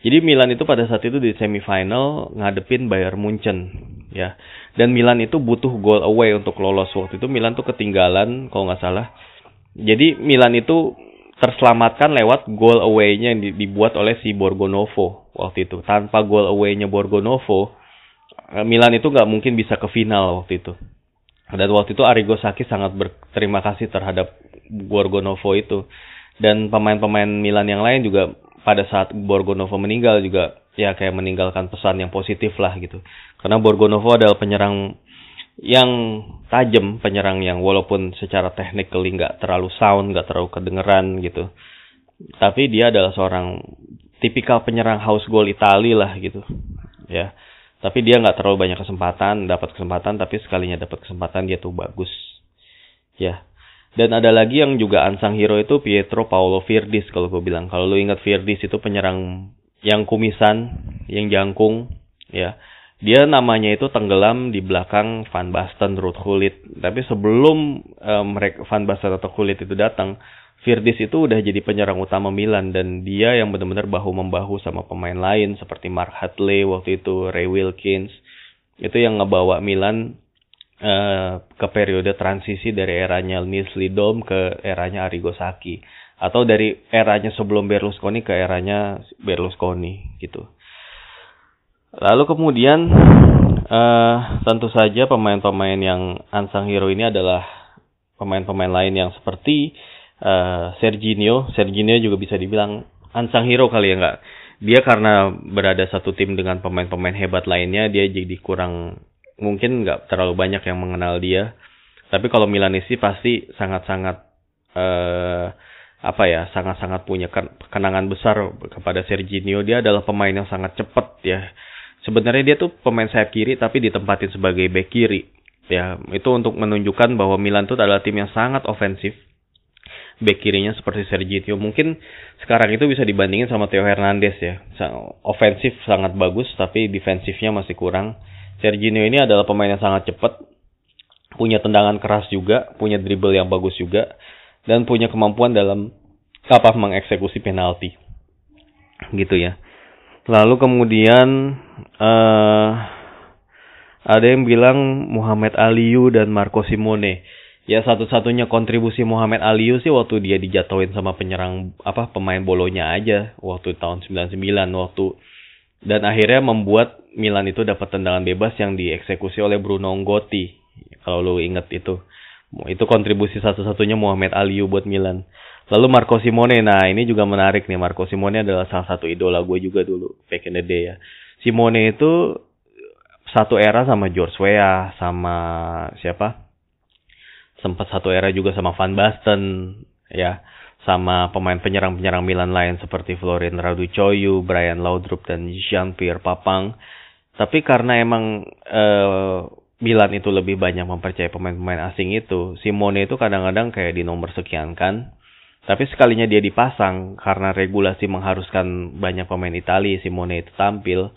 Jadi Milan itu pada saat itu di semifinal ngadepin Bayern Munchen ya. Dan Milan itu butuh goal away untuk lolos waktu itu Milan tuh ketinggalan kalau nggak salah jadi Milan itu terselamatkan lewat goal away-nya yang dibuat oleh si Borgonovo waktu itu. Tanpa goal away-nya Borgonovo, eh, Milan itu nggak mungkin bisa ke final waktu itu. Dan waktu itu Arrigo Sacchi sangat berterima kasih terhadap Borgonovo itu. Dan pemain-pemain Milan yang lain juga pada saat Borgonovo meninggal juga ya kayak meninggalkan pesan yang positif lah gitu. Karena Borgonovo adalah penyerang yang tajam penyerang yang walaupun secara technical nggak terlalu sound nggak terlalu kedengeran gitu tapi dia adalah seorang tipikal penyerang house goal Itali lah gitu ya tapi dia nggak terlalu banyak kesempatan dapat kesempatan tapi sekalinya dapat kesempatan dia tuh bagus ya dan ada lagi yang juga ansang hero itu Pietro Paolo Virdis kalau gue bilang kalau lu ingat Virdis itu penyerang yang kumisan yang jangkung ya dia namanya itu tenggelam di belakang Van Basten, Ruud Gullit. Tapi sebelum um, Van Basten atau Gullit itu datang, Virdis itu udah jadi penyerang utama Milan dan dia yang benar-benar bahu membahu sama pemain lain seperti Mark Hadley waktu itu, Ray Wilkins. Itu yang ngebawa Milan uh, ke periode transisi dari eranya Nils Lidom ke eranya Arrigo Sacchi atau dari eranya sebelum Berlusconi ke eranya Berlusconi gitu. Lalu kemudian uh, tentu saja pemain-pemain yang unsung hero ini adalah pemain-pemain lain yang seperti uh, Serginho, Serginho juga bisa dibilang unsung hero kali ya nggak? Dia karena berada satu tim dengan pemain-pemain hebat lainnya, dia jadi kurang mungkin nggak terlalu banyak yang mengenal dia. Tapi kalau Milanesi pasti sangat-sangat uh, apa ya, sangat-sangat punya kenangan besar kepada Serginho. Dia adalah pemain yang sangat cepat ya. Sebenarnya dia tuh pemain sayap kiri tapi ditempatin sebagai back kiri. Ya, itu untuk menunjukkan bahwa Milan itu adalah tim yang sangat ofensif back kirinya seperti Sergio mungkin sekarang itu bisa dibandingin sama Theo Hernandez ya ofensif sangat bagus tapi defensifnya masih kurang Sergio ini adalah pemain yang sangat cepat punya tendangan keras juga punya dribble yang bagus juga dan punya kemampuan dalam kapal mengeksekusi penalti. Gitu ya. Lalu kemudian uh, ada yang bilang Muhammad Aliyu dan Marco Simone ya satu-satunya kontribusi Muhammad Aliyu sih waktu dia dijatuhin sama penyerang apa pemain bolonya aja waktu tahun 99 waktu dan akhirnya membuat Milan itu dapat tendangan bebas yang dieksekusi oleh Bruno Ngotti. Kalau lu inget itu. Itu kontribusi satu-satunya Muhammad Aliyu buat Milan. Lalu Marco Simone. Nah ini juga menarik nih. Marco Simone adalah salah satu idola gue juga dulu back in the day ya. Simone itu satu era sama George Weah sama siapa? Sempat satu era juga sama Van Basten ya. Sama pemain penyerang-penyerang Milan lain seperti Florin Raducoyu, Brian Laudrup dan Jean-Pierre Papang. Tapi karena emang uh, Milan itu lebih banyak mempercayai pemain-pemain asing itu, Simone itu kadang-kadang kayak di nomor sekian kan. Tapi sekalinya dia dipasang karena regulasi mengharuskan banyak pemain Italia, Simone itu tampil,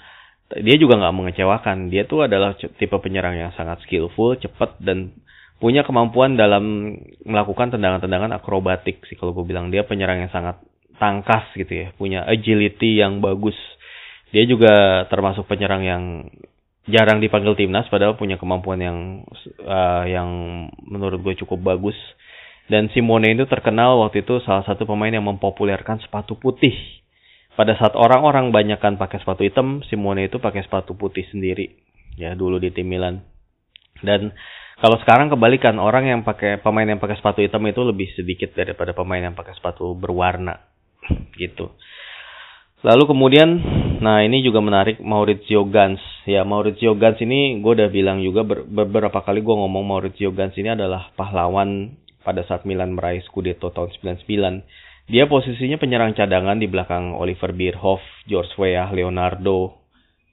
dia juga nggak mengecewakan. Dia tuh adalah tipe penyerang yang sangat skillful, cepat dan punya kemampuan dalam melakukan tendangan-tendangan akrobatik sih kalau gue bilang dia penyerang yang sangat tangkas gitu ya punya agility yang bagus dia juga termasuk penyerang yang jarang dipanggil timnas padahal punya kemampuan yang uh, yang menurut gue cukup bagus. Dan Simone itu terkenal waktu itu salah satu pemain yang mempopulerkan sepatu putih. Pada saat orang-orang banyak kan pakai sepatu hitam Simone itu pakai sepatu putih sendiri ya dulu di tim Milan. Dan kalau sekarang kebalikan orang yang pakai pemain yang pakai sepatu hitam itu lebih sedikit daripada pemain yang pakai sepatu berwarna gitu. Lalu kemudian, nah ini juga menarik Maurizio Gans. Ya Maurizio Gans ini gue udah bilang juga ber, beberapa kali gue ngomong Maurizio Gans ini adalah pahlawan pada saat Milan meraih Scudetto tahun 99. Dia posisinya penyerang cadangan di belakang Oliver Bierhoff, George Weah, Leonardo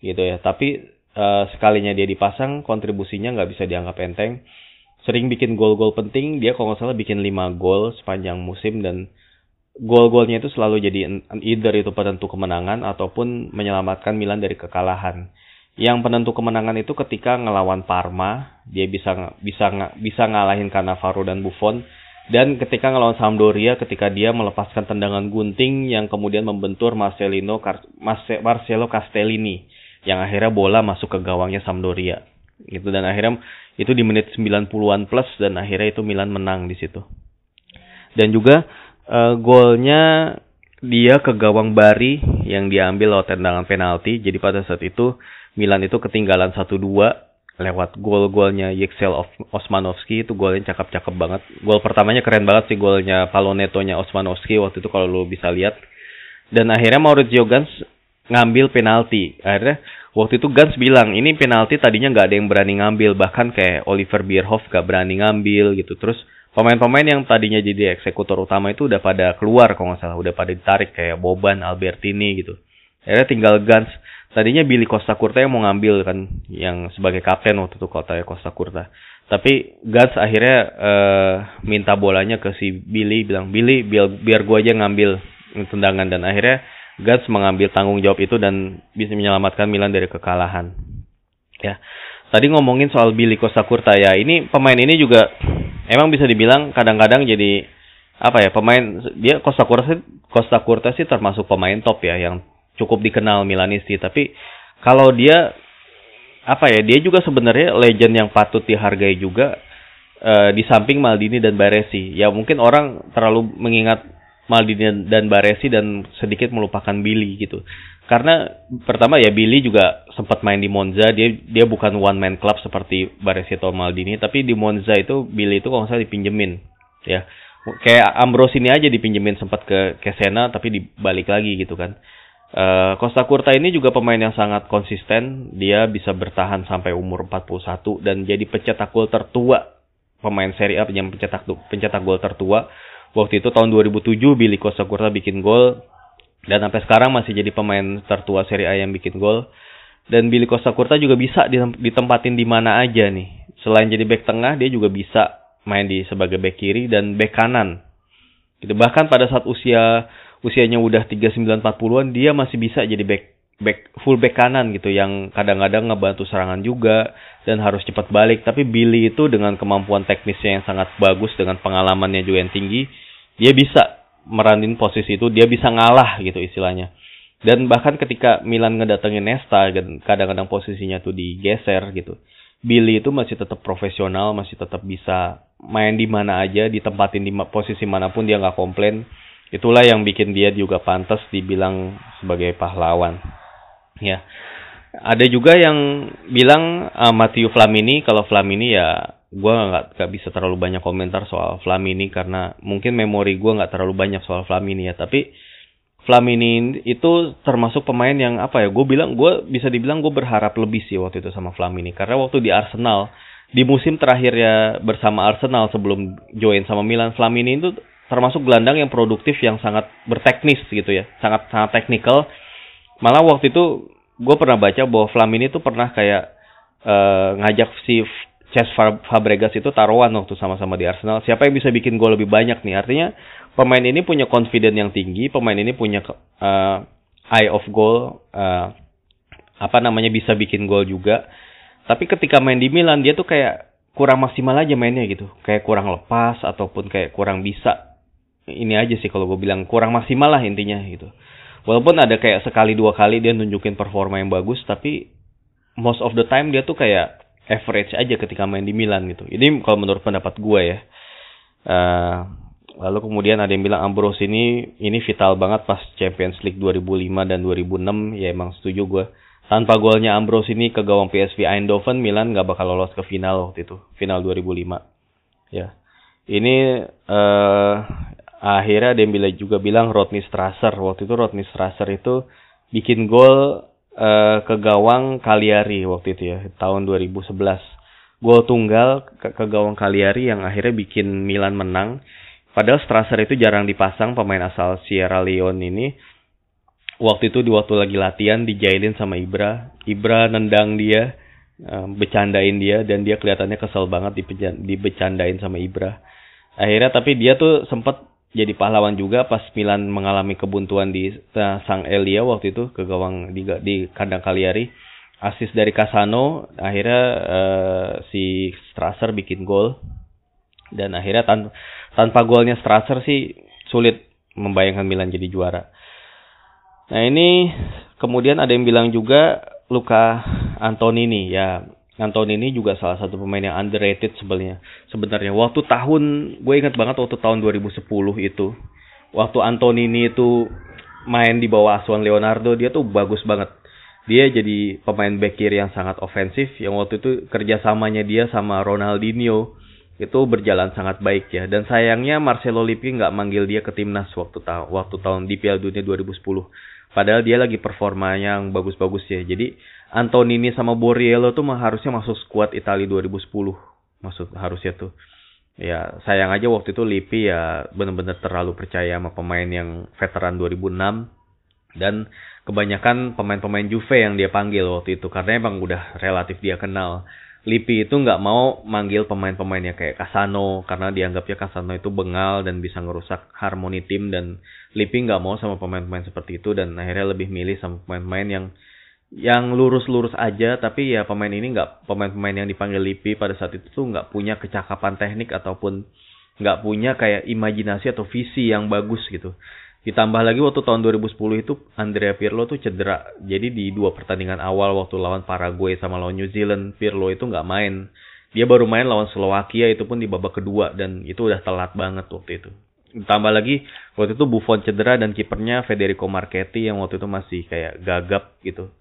gitu ya. Tapi uh, sekalinya dia dipasang kontribusinya nggak bisa dianggap enteng sering bikin gol-gol penting dia kalau nggak salah bikin 5 gol sepanjang musim dan gol-golnya itu selalu jadi either itu penentu kemenangan ataupun menyelamatkan Milan dari kekalahan. Yang penentu kemenangan itu ketika ngelawan Parma dia bisa bisa bisa ngalahin Cannavaro dan Buffon. Dan ketika ngelawan Sampdoria ketika dia melepaskan tendangan gunting yang kemudian membentur Marcelino Marcelo Castellini yang akhirnya bola masuk ke gawangnya Sampdoria. Gitu dan akhirnya itu di menit 90-an plus dan akhirnya itu Milan menang di situ. Dan juga uh, golnya dia ke gawang Bari yang diambil lewat tendangan penalti. Jadi pada saat itu Milan itu ketinggalan 1-2 lewat gol-golnya Yexel Osmanovski itu golnya cakep-cakep banget. Gol pertamanya keren banget sih golnya Palonetonya Osmanovski waktu itu kalau lu bisa lihat. Dan akhirnya Maurizio Gans ngambil penalti. Akhirnya waktu itu Gans bilang ini penalti tadinya nggak ada yang berani ngambil bahkan kayak Oliver Bierhoff gak berani ngambil gitu. Terus pemain-pemain yang tadinya jadi eksekutor utama itu udah pada keluar kalau nggak salah, udah pada ditarik kayak Boban, Albertini gitu. Akhirnya tinggal Gans. Tadinya Billy Costa Curta yang mau ngambil kan yang sebagai kapten waktu itu kota Costa Curta. Tapi Gans akhirnya uh, minta bolanya ke si Billy bilang Billy biar biar gua aja ngambil tendangan dan akhirnya Guts mengambil tanggung jawab itu dan bisa menyelamatkan Milan dari kekalahan. Ya. Tadi ngomongin soal Billy Costa Curta ya, ini pemain ini juga emang bisa dibilang kadang-kadang jadi apa ya pemain dia Costa Curta Costa Curta sih termasuk pemain top ya yang cukup dikenal Milanisti tapi kalau dia apa ya dia juga sebenarnya legend yang patut dihargai juga uh, di samping Maldini dan Baresi. Ya mungkin orang terlalu mengingat Maldini dan Baresi dan sedikit melupakan Billy gitu. Karena pertama ya Billy juga sempat main di Monza. Dia dia bukan one man club seperti Baresi atau Maldini. Tapi di Monza itu Billy itu kalau salah dipinjemin ya. Kayak Ambrose ini aja dipinjemin sempat ke Kesena tapi dibalik lagi gitu kan. Uh, Costa Curta ini juga pemain yang sangat konsisten. Dia bisa bertahan sampai umur 41 dan jadi pencetak gol tertua. Pemain Serie A yang pencetak pencetak gol tertua. Waktu itu tahun 2007 Billy Costa Curta bikin gol dan sampai sekarang masih jadi pemain tertua Serie A yang bikin gol. Dan Billy Costa Curta juga bisa ditempatin di mana aja nih. Selain jadi back tengah, dia juga bisa main di sebagai back kiri dan back kanan. Gitu. Bahkan pada saat usia usianya udah 39-40-an dia masih bisa jadi back back full back kanan gitu yang kadang-kadang ngebantu serangan juga dan harus cepat balik tapi Billy itu dengan kemampuan teknisnya yang sangat bagus dengan pengalamannya juga yang tinggi dia bisa meranin posisi itu dia bisa ngalah gitu istilahnya dan bahkan ketika Milan ngedatengin Nesta kadang-kadang posisinya tuh digeser gitu Billy itu masih tetap profesional masih tetap bisa main di mana aja ditempatin di posisi mana pun dia nggak komplain Itulah yang bikin dia juga pantas dibilang sebagai pahlawan. Ya. Ada juga yang bilang uh, Matteo Flamini kalau Flamini ya gue nggak nggak bisa terlalu banyak komentar soal Flamini karena mungkin memori gue nggak terlalu banyak soal Flamini ya. Tapi Flamini itu termasuk pemain yang apa ya gue bilang gue bisa dibilang gue berharap lebih sih waktu itu sama Flamini. Karena waktu di Arsenal di musim terakhir ya bersama Arsenal sebelum join sama Milan Flamini itu termasuk gelandang yang produktif yang sangat berteknis gitu ya. Sangat sangat teknikal. Malah waktu itu gue pernah baca bahwa Flamini itu pernah kayak uh, ngajak si Cesc Fabregas itu taruhan waktu sama-sama di Arsenal. Siapa yang bisa bikin gol lebih banyak nih? Artinya pemain ini punya confidence yang tinggi pemain ini punya uh, eye of goal uh, apa namanya bisa bikin gol juga. Tapi ketika main di Milan dia tuh kayak kurang maksimal aja mainnya gitu. Kayak kurang lepas ataupun kayak kurang bisa. Ini aja sih kalau gue bilang kurang maksimal lah intinya gitu. Walaupun ada kayak sekali dua kali dia nunjukin performa yang bagus, tapi most of the time dia tuh kayak average aja ketika main di Milan gitu. Ini kalau menurut pendapat gue ya. Uh, lalu kemudian ada yang bilang Ambrose ini ini vital banget pas Champions League 2005 dan 2006 ya emang setuju gue. Tanpa golnya Ambrose ini ke gawang PSV Eindhoven Milan nggak bakal lolos ke final waktu itu, final 2005. Ya. Ini uh, akhirnya Dembele juga bilang Rodney Strasser waktu itu Rodney Strasser itu bikin gol uh, ke gawang Cagliari waktu itu ya tahun 2011 gol tunggal ke, ke gawang Cagliari yang akhirnya bikin Milan menang. Padahal Strasser itu jarang dipasang pemain asal Sierra Leone ini. Waktu itu di waktu lagi latihan dijailin sama Ibra. Ibra nendang dia uh, bercandain dia dan dia kelihatannya kesel banget dibecandain sama Ibra. Akhirnya tapi dia tuh sempat jadi pahlawan juga pas Milan mengalami kebuntuan di uh, Sang Elia waktu itu ke gawang di, di kandang Cagliari. Asis dari Casano, akhirnya uh, si Strasser bikin gol. Dan akhirnya tan tanpa golnya Strasser sih sulit membayangkan Milan jadi juara. Nah ini kemudian ada yang bilang juga Luka Antonini ya Antonini juga salah satu pemain yang underrated sebenarnya. Sebenarnya waktu tahun gue ingat banget waktu tahun 2010 itu waktu Antonini itu main di bawah asuhan Leonardo dia tuh bagus banget. Dia jadi pemain back kiri yang sangat ofensif yang waktu itu kerjasamanya dia sama Ronaldinho itu berjalan sangat baik ya dan sayangnya Marcelo Lippi nggak manggil dia ke timnas waktu tahun waktu tahun di Piala Dunia 2010 padahal dia lagi performa yang bagus-bagus ya jadi Antonini sama Borriello tuh harusnya masuk skuad Italia 2010 maksud harusnya tuh. Ya sayang aja waktu itu Lippi ya bener-bener terlalu percaya sama pemain yang veteran 2006 dan kebanyakan pemain-pemain Juve yang dia panggil waktu itu karena emang udah relatif dia kenal. Lippi itu nggak mau manggil pemain-pemainnya kayak Casano karena dianggapnya Casano itu bengal dan bisa ngerusak harmoni tim dan Lippi nggak mau sama pemain-pemain seperti itu dan akhirnya lebih milih sama pemain-pemain yang yang lurus-lurus aja tapi ya pemain ini nggak pemain-pemain yang dipanggil Lipi pada saat itu tuh nggak punya kecakapan teknik ataupun nggak punya kayak imajinasi atau visi yang bagus gitu. Ditambah lagi waktu tahun 2010 itu Andrea Pirlo tuh cedera. Jadi di dua pertandingan awal waktu lawan Paraguay sama lawan New Zealand, Pirlo itu nggak main. Dia baru main lawan Slovakia itu pun di babak kedua dan itu udah telat banget waktu itu. Ditambah lagi waktu itu Buffon cedera dan kipernya Federico Marchetti yang waktu itu masih kayak gagap gitu.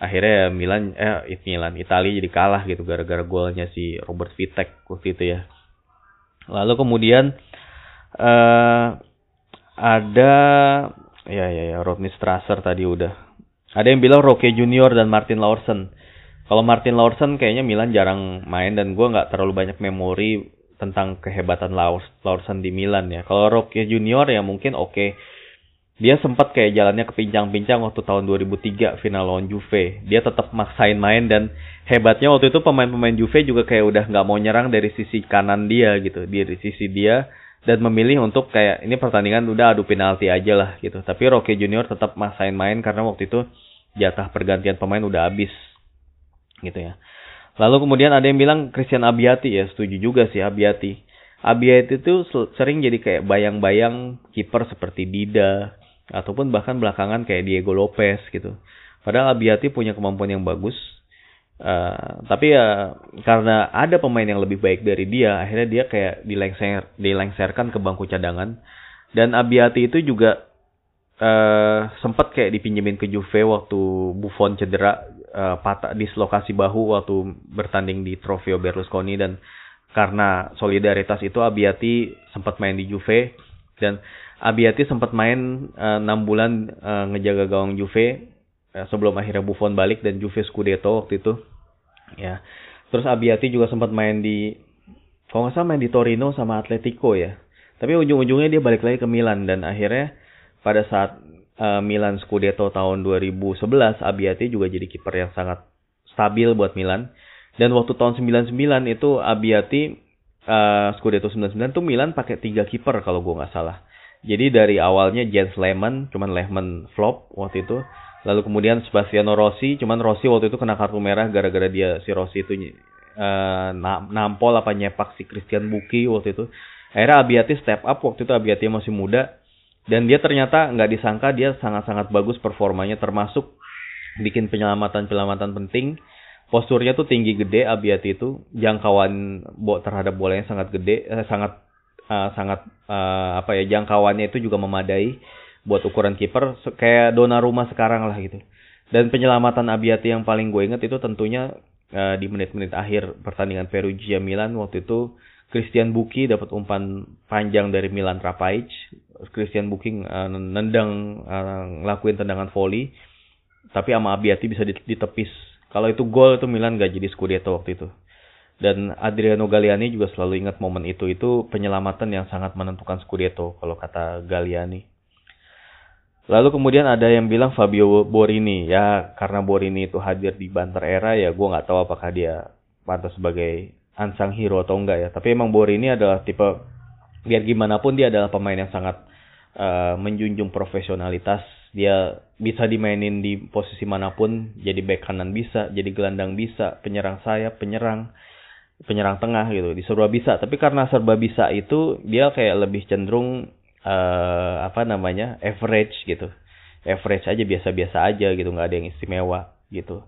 Akhirnya ya Milan eh Milan Italia jadi kalah gitu gara-gara golnya si Robert Vitek waktu itu ya. Lalu kemudian uh, ada ya ya ya Rodney Strasser tadi udah. Ada yang bilang Roque Junior dan Martin Lawson. Kalau Martin Lawson kayaknya Milan jarang main dan gue nggak terlalu banyak memori tentang kehebatan Lawson di Milan ya. Kalau Roque Junior ya mungkin oke. Okay. Dia sempat kayak jalannya kepincang-pincang waktu tahun 2003 final lawan Juve. Dia tetap maksain main dan hebatnya waktu itu pemain-pemain Juve juga kayak udah nggak mau nyerang dari sisi kanan dia gitu. Dari sisi dia dan memilih untuk kayak ini pertandingan udah adu penalti aja lah gitu. Tapi Rocky Junior tetap maksain main karena waktu itu jatah pergantian pemain udah habis gitu ya. Lalu kemudian ada yang bilang Christian Abiati ya, setuju juga sih Abiati. Abiati itu sering jadi kayak bayang-bayang kiper seperti Dida ataupun bahkan belakangan kayak Diego Lopez gitu. Padahal Abiati punya kemampuan yang bagus, Uh, tapi ya karena ada pemain yang lebih baik dari dia, akhirnya dia kayak dilengser, dilengserkan ke bangku cadangan. Dan Abiati itu juga uh, sempat kayak dipinjemin ke Juve waktu Buffon cedera, uh, patah dislokasi bahu waktu bertanding di Trofeo Berlusconi dan karena solidaritas itu Abiati sempat main di Juve dan Abiati sempat main enam 6 bulan uh, ngejaga gawang Juve uh, sebelum akhirnya Buffon balik dan Juve Scudetto waktu itu. Ya. Terus Abiati juga sempat main di kalau nggak salah main di Torino sama Atletico ya. Tapi ujung-ujungnya dia balik lagi ke Milan dan akhirnya pada saat uh, Milan Scudetto tahun 2011 Abiati juga jadi kiper yang sangat stabil buat Milan. Dan waktu tahun 99 itu Abiati uh, Scudetto 99 tuh Milan pakai tiga kiper kalau gue nggak salah jadi dari awalnya Jens Lehmann cuman Lehmann flop waktu itu Lalu kemudian Sebastiano Rossi, cuman Rossi waktu itu kena kartu merah gara-gara dia si Rossi itu uh, nampol apa nyepak si Christian Buki waktu itu. Akhirnya Abiati step up waktu itu Abiati masih muda dan dia ternyata nggak disangka dia sangat-sangat bagus performanya termasuk bikin penyelamatan-penyelamatan penting. Posturnya tuh tinggi gede Abiati itu, jangkauan terhadap bolanya sangat gede, eh, sangat uh, sangat uh, apa ya jangkauannya itu juga memadai buat ukuran kiper kayak dona rumah sekarang lah gitu. Dan penyelamatan Abiati yang paling gue inget itu tentunya uh, di menit-menit akhir pertandingan Perugia Milan waktu itu Christian Buki dapat umpan panjang dari Milan Rapaic. Christian Buki uh, nendang uh, ngelakuin tendangan volley tapi sama Abiati bisa ditepis. Kalau itu gol itu Milan gak jadi Scudetto waktu itu. Dan Adriano Galliani juga selalu ingat momen itu. Itu penyelamatan yang sangat menentukan Scudetto kalau kata Galliani. Lalu kemudian ada yang bilang Fabio Borini ya karena Borini itu hadir di Banter Era ya gue nggak tahu apakah dia pantas sebagai ansang hero atau enggak ya. Tapi emang Borini adalah tipe biar gimana pun dia adalah pemain yang sangat uh, menjunjung profesionalitas. Dia bisa dimainin di posisi mana pun, jadi back kanan bisa, jadi gelandang bisa, penyerang sayap, penyerang, penyerang tengah gitu. Di serba bisa. Tapi karena serba bisa itu dia kayak lebih cenderung uh, apa namanya average gitu average aja biasa-biasa aja gitu nggak ada yang istimewa gitu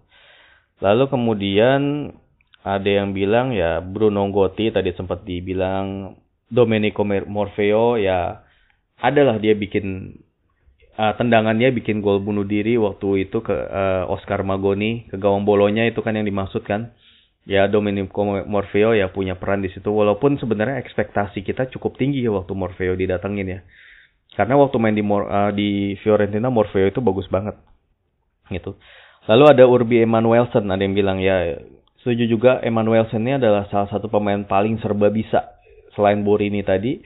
lalu kemudian ada yang bilang ya Bruno Gotti tadi sempat dibilang Domenico Morfeo ya adalah dia bikin uh, tendangannya bikin gol bunuh diri waktu itu ke uh, Oscar Magoni ke gawang bolonya itu kan yang dimaksud kan ya Domenico Morfeo ya punya peran di situ walaupun sebenarnya ekspektasi kita cukup tinggi ya waktu Morfeo didatengin ya. Karena waktu main di Mor uh, di Fiorentina Morfeo itu bagus banget gitu. Lalu ada Urbi Emanuelson ada yang bilang ya setuju juga Emanuelson ini adalah salah satu pemain paling serba bisa selain Borini tadi.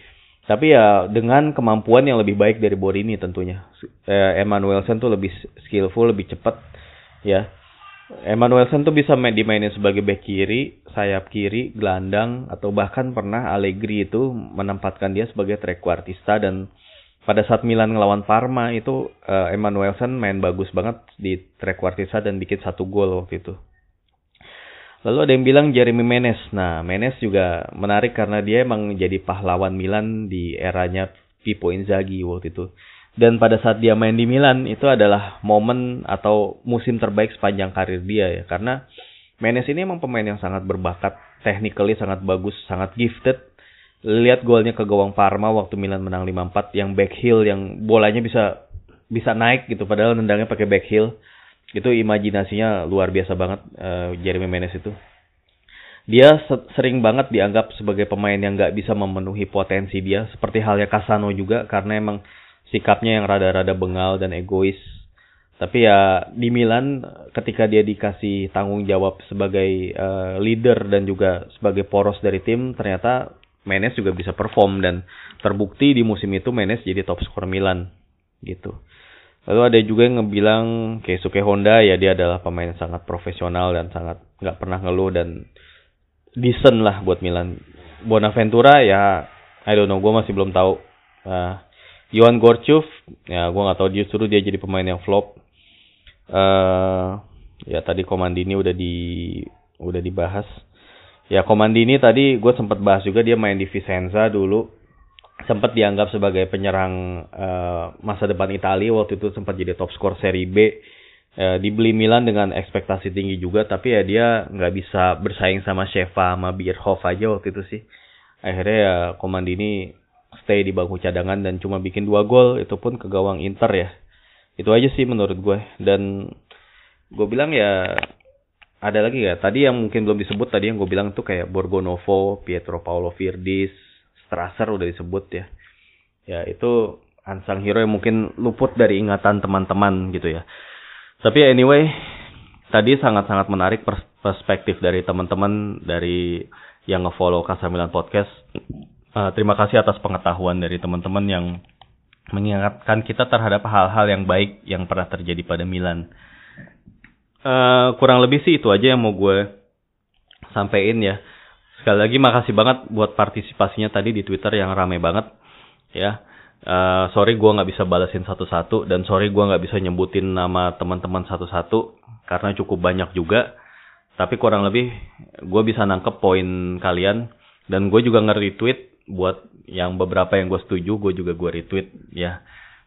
Tapi ya dengan kemampuan yang lebih baik dari Borini tentunya. Eh, Emanuelson tuh lebih skillful lebih cepat ya Emmanuelson tuh bisa main dimainin sebagai back kiri, sayap kiri, gelandang, atau bahkan pernah Allegri itu menempatkan dia sebagai trequartista dan pada saat Milan ngelawan Parma itu uh, main bagus banget di trequartista dan bikin satu gol waktu itu. Lalu ada yang bilang Jeremy Menes. Nah, Menes juga menarik karena dia emang jadi pahlawan Milan di eranya Pippo Inzaghi waktu itu. Dan pada saat dia main di Milan itu adalah momen atau musim terbaik sepanjang karir dia ya. Karena Menes ini emang pemain yang sangat berbakat, technically sangat bagus, sangat gifted. Lihat golnya ke gawang Parma waktu Milan menang 5-4 yang back heel yang bolanya bisa bisa naik gitu padahal nendangnya pakai back heel itu imajinasinya luar biasa banget uh, Jeremy Menes itu dia sering banget dianggap sebagai pemain yang nggak bisa memenuhi potensi dia seperti halnya Casano juga karena emang sikapnya yang rada-rada bengal dan egois tapi ya di Milan ketika dia dikasih tanggung jawab sebagai uh, leader dan juga sebagai poros dari tim ternyata Menes juga bisa perform dan terbukti di musim itu Menes jadi top skor Milan gitu Lalu ada juga yang ngebilang Keisuke Honda ya dia adalah pemain sangat profesional dan sangat nggak pernah ngeluh dan decent lah buat Milan. Bonaventura ya I don't know gue masih belum tahu. Uh, Iwan Gorchuf ya gue nggak tahu dia suruh dia jadi pemain yang flop. Uh, ya tadi Komandini udah di udah dibahas. Ya Komandini tadi gue sempat bahas juga dia main di Vicenza dulu sempat dianggap sebagai penyerang uh, masa depan Italia waktu itu sempat jadi top skor Serie B uh, dibeli Milan dengan ekspektasi tinggi juga tapi ya dia nggak bisa bersaing sama Sheva sama Bierhoff aja waktu itu sih akhirnya ya Komandini stay di bangku cadangan dan cuma bikin dua gol itu pun ke gawang Inter ya itu aja sih menurut gue dan gue bilang ya ada lagi ya tadi yang mungkin belum disebut tadi yang gue bilang tuh kayak Borgonovo, Pietro Paolo Virdis, Strasser udah disebut ya. Ya itu unsung hero yang mungkin luput dari ingatan teman-teman gitu ya. Tapi anyway, tadi sangat-sangat menarik perspektif dari teman-teman dari yang ngefollow Kasamilan Podcast. Uh, terima kasih atas pengetahuan dari teman-teman yang mengingatkan kita terhadap hal-hal yang baik yang pernah terjadi pada Milan. Uh, kurang lebih sih itu aja yang mau gue sampaikan ya. Sekali lagi makasih banget buat partisipasinya tadi di Twitter yang rame banget ya. Uh, sorry gue nggak bisa balasin satu-satu dan sorry gue nggak bisa nyebutin nama teman-teman satu-satu karena cukup banyak juga. Tapi kurang lebih gue bisa nangkep poin kalian dan gue juga nge-retweet buat yang beberapa yang gue setuju gue juga gue retweet ya.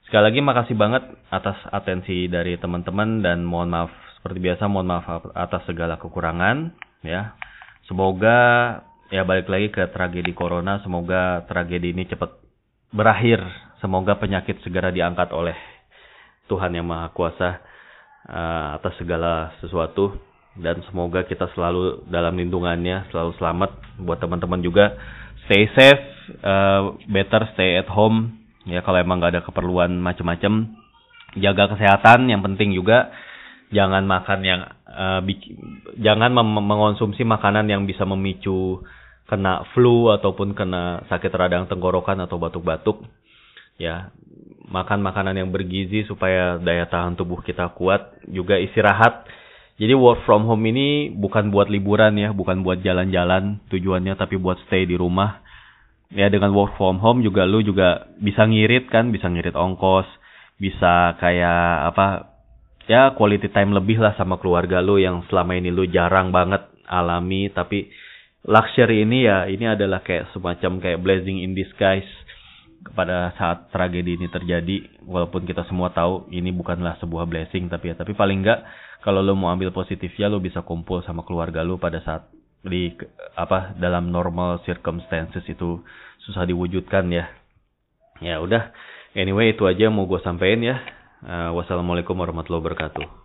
Sekali lagi makasih banget atas atensi dari teman-teman dan mohon maaf seperti biasa mohon maaf atas segala kekurangan ya. Semoga ya balik lagi ke tragedi corona semoga tragedi ini cepat berakhir semoga penyakit segera diangkat oleh Tuhan yang maha kuasa uh, atas segala sesuatu dan semoga kita selalu dalam lindungannya selalu selamat buat teman-teman juga stay safe uh, better stay at home. Ya kalau emang nggak ada keperluan macam-macam jaga kesehatan yang penting juga jangan makan yang uh, jangan mengonsumsi makanan yang bisa memicu kena flu ataupun kena sakit radang tenggorokan atau batuk-batuk. Ya makan makanan yang bergizi supaya daya tahan tubuh kita kuat. Juga istirahat jadi work from home ini bukan buat liburan ya bukan buat jalan-jalan tujuannya tapi buat stay di rumah. Ya dengan work from home juga lu juga bisa ngirit kan bisa ngirit ongkos bisa kayak apa ya quality time lebih lah sama keluarga lu yang selama ini lu jarang banget alami. Tapi luxury ini ya ini adalah kayak semacam kayak blessing in disguise pada saat tragedi ini terjadi. Walaupun kita semua tahu ini bukanlah sebuah blessing tapi ya tapi paling enggak kalau lo mau ambil positifnya lo bisa kumpul sama keluarga lo pada saat di apa dalam normal circumstances itu susah diwujudkan ya. Ya udah. Anyway itu aja mau gue sampein ya. Uh, wassalamualaikum warahmatullahi wabarakatuh